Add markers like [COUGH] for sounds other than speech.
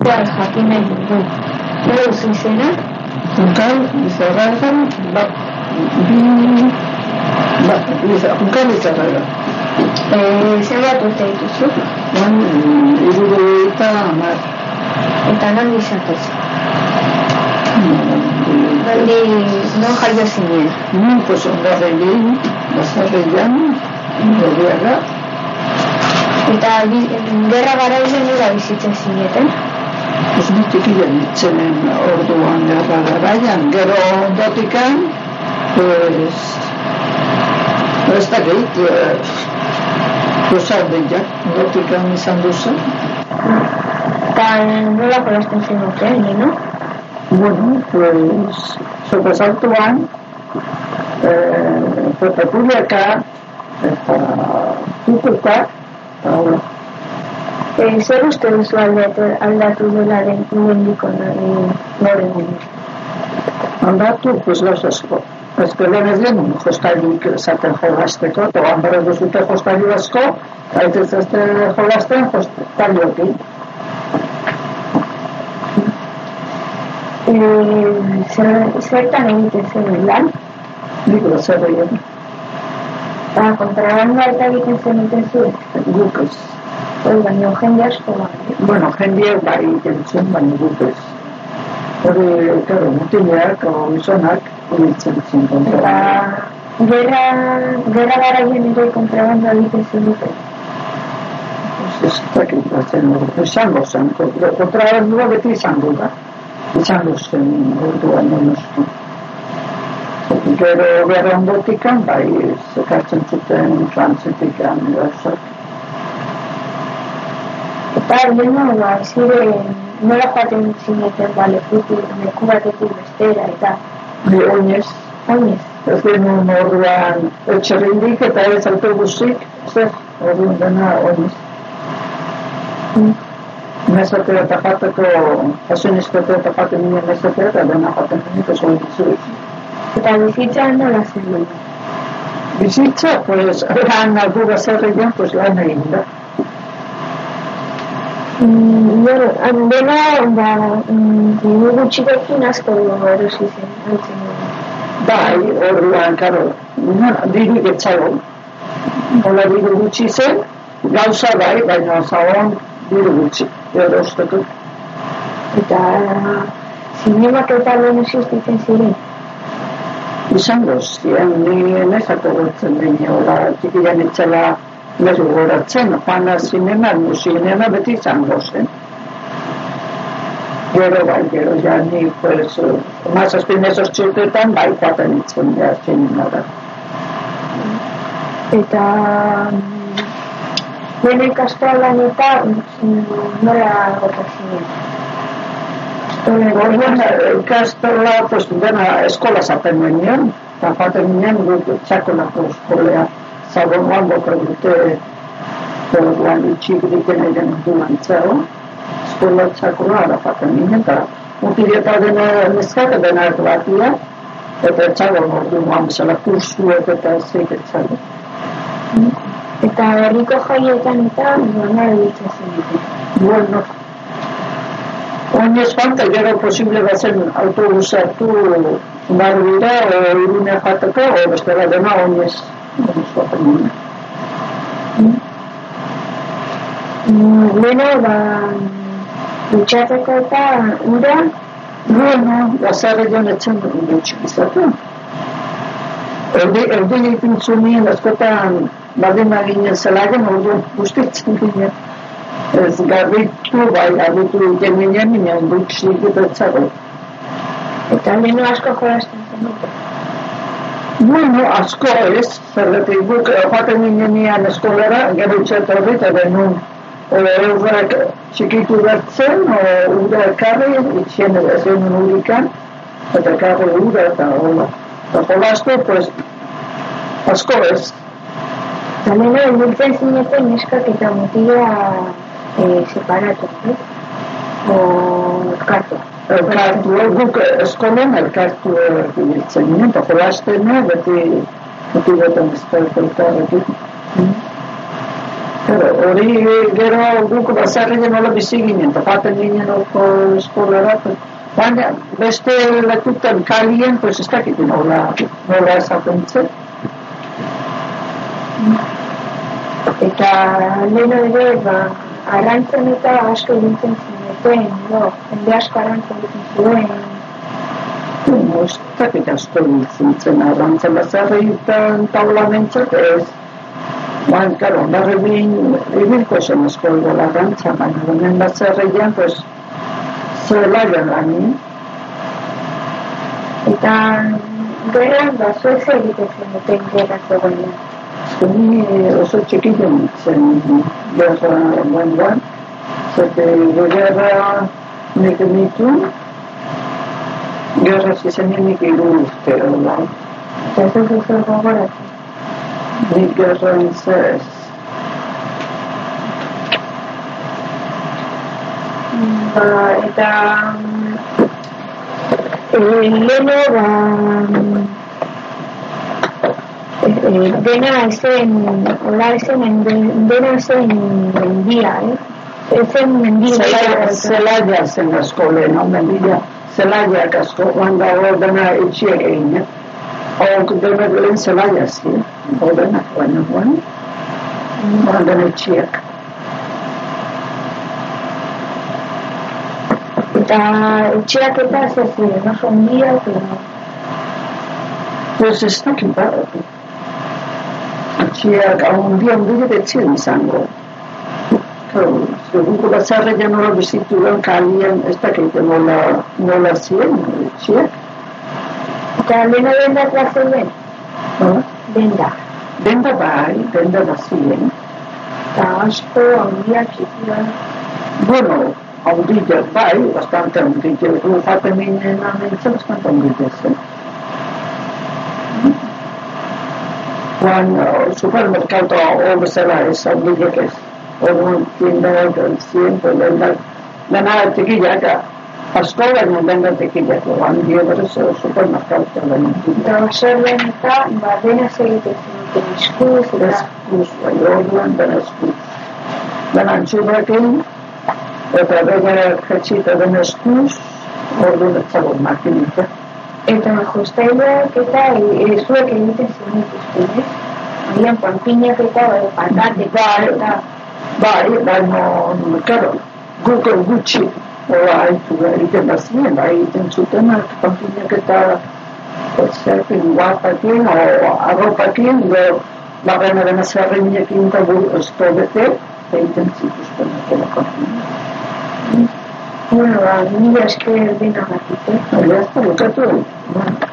Bai, jakin nahi dugu. Zer duzu izena? Junkal, izarragan, ba, bi, ba, iza, junkal. Eh, zer bat urte dituzu? Oan, irure eta amar. Eta non izatez? Nandi, non jaio zinen? Ni, pues, ondarregin, basarrean, ondarreaga, Eta bi- gerra garailen nora bizitzen zineten? Pues, nitik ilan itzenen orduan gerra garaian, gero ondotikan, pues, ez dakit, eh, pues, aldeia, ondotikan izan duzen. Eta nola jolasten zenuten, ni, no? Bueno, pues sobresaltuan, eh, Pepepuliaka, eta Tukuka, eta Eh, zer uste duzu aldatu, aldatu dela den nendiko noren Andatu, pues los asko. Ez que lehen ez den jostailik esaten jolasteko, eta ganbara duzute jostailu asko, eta ez ez jolasten jostaliokin. Eh, zer, zertan egiten zen lan? Digo, zer egin, Eta kontrabanda eta egiten zenuten zuen? guk ez. Hoi, baina jende asko bai. Bueno, jendeak bai egiten baina guk ez. Hori, claro, mutileak, o gizonak, ibiltzen zen Eta kontra. gerra, gerra garaien ere kontrabanda egiten zenuten. Ez dakit batzen hori, izango zen, kontrabandua beti izango da. Izango zen orduan nonostu. Gero gero ondotikan, bai, zekartzen zuten frantzetikan gauzak. Eta leheno, ba, zire nola joaten zineten ba, lekutik, leku batetik bestera, eta Ni oinez, oinez. ez genuen orduan etxerrindik eta ez autobusik, zer, orduan dena oinez. Mesotera eta jateko, asunizkotea eta jaten nire mesotera eta dena jaten nire oso oinez. Eta bizitzan nola zen Bizitza, pues, [LAUGHS] lan aldu bazarrean, pues, lan egin da. Mm, bueno, dena, ba, mm, diru gutxikekin asko erosi zen, altzen. Bai, orduan, karo, diru getzago. Hola diru gutxi zen, gauza bai, baina zaon diru gutxi. Erosteko. Eta zinemak eta lehen existitzen ziren. Izango ziren, ni enezako gotzen dine, hola, txikian itxela mezu goratzen, joan zinema, musinema beti izango zen. Gero bai, gero ja ni, pues, mazazpin esos txurtetan, bai, joaten itzen ja zinemara. Eta mm, bere ikastolan eta mm, nola gota zinen. Orduan, ikastola, pues, dena eskola zaten nuen, eta joaten nuen guk txakolako eskolea, zagonuan boka dute, orduan itxik diken egin duan zero, eskola txakola ara joaten nuen, eta mutileta dena neskak dena batia, eta txagon orduan bezala kursuek eta zeik etxago. Eta herriko jaietan eta nola egitzen zen. Bueno, oinez falta gero posible bazen autobusa hartu barbira o irune joateko, o bestela dena oinez. Leno, ba, dutxatzeko eta ura, Bueno, bazarre joan etxen gutxi izatu. Erdi, erdi egiten zunien askotan badin ginen zelagen, ordu guztitzen ginen. Ez garbitu, bai, garbitu egiten ginen, ginen gutxi egitetzago. eta leno asko jolasten zenuten. Bueno, asko ez, zergatik guk eh, joaten ginenean eskolara, gero itxeta hori, eta denun eurrak txikitu bertzen, ura ekarri, itxien genuen urikan, eta ekarri ura eta hola. Eta jolastu, pues, asko ez. Eta leno, ibiltzen zineten neskak eta mutila e, separatu, eh? O elkartu. Elkartu, guk eskolen elkartu ibiltzen ginen, eta jolasten, eh, beti, beti betan ez da elkarrekin. hori gero guk bazarri nola bizi ginen, eta paten ginen oko eskolara, baina beste lekutan kalien, pues ez dakit nola, nola esaten zen. Eta leheno ere, ba, arrantzen eta asko dintzen zineten, no, jende asko arrantzen dintzen zuen. No, ez dakit asko dintzen zen arrantzen bazarri eta taula mentzat ez. Baina, claro, barri bin, ibilko zen asko la arrantza, baina hemen bazarrian, pues, zelaian lani. Eta geran, ba, zuez egiten zenuten gerra zegoenean. Zuni oso txikito zen gerra guan zete gerra nik emitu, gerra zizenin nik iru uste, hola. Eta ez dut zer gogoratzen. Nik gerra inzez. Ba, eta e, leheno, ba, e, dena zen, hola zen, dena zen mendia, eh? Ezen mendia. Zelaia, zelaia zen asko lehen, no? mendia, zelaia asko, guan dago dena etxie egin, eh? O, dena lehen zelaia zi, o dena, guan, guan, guan dena etxiek. Eta etxeak eta ez ziren, oso ondia, pero... Pues ez dakit ba, etxeak, hau dia ondia etxien izango. Claro, segundo batzarra ja nola bizitu den kalien, ez dakit nola, nola ziren, etxeak. Eta leheno denda klaseien, Nola? denda. Denda bai, denda bazien. Eta asko ondia txikia. Bueno, audilla bai, bastante audilla, gu fate minen amenza bastante audilla zen. Juan, uh, supermercado o bezala ez, audilla que ez. Orduan, tienda del siempre, denda, dena tekillak, asko baino denda tekillak, oan dio berez supermercado dena. Eta zer lehen eta, ba, dena segiten zenuten eskuz, eta Eskuz, bai, orduan dena eskuz. Dena antxurrakin, eta bere jetxita den eskuz, orduan ez zago makinita. eta jostaileak eta e, zuek egiten zenituzten, ez? Agian panpinak eta e, patatek Bai. eta Bai, baina, karo, guk gutxi, oa, haitu egiten da ziren, bai, egiten zutenak, panpinak eta zerkin guapakin, o arropakin, do, bagena dena zerreinekin eta bu, bete, egiten zituzten, panpinak. bueno, ba, esker denagatik, eh? Hori, ez da, bukatu, bueno.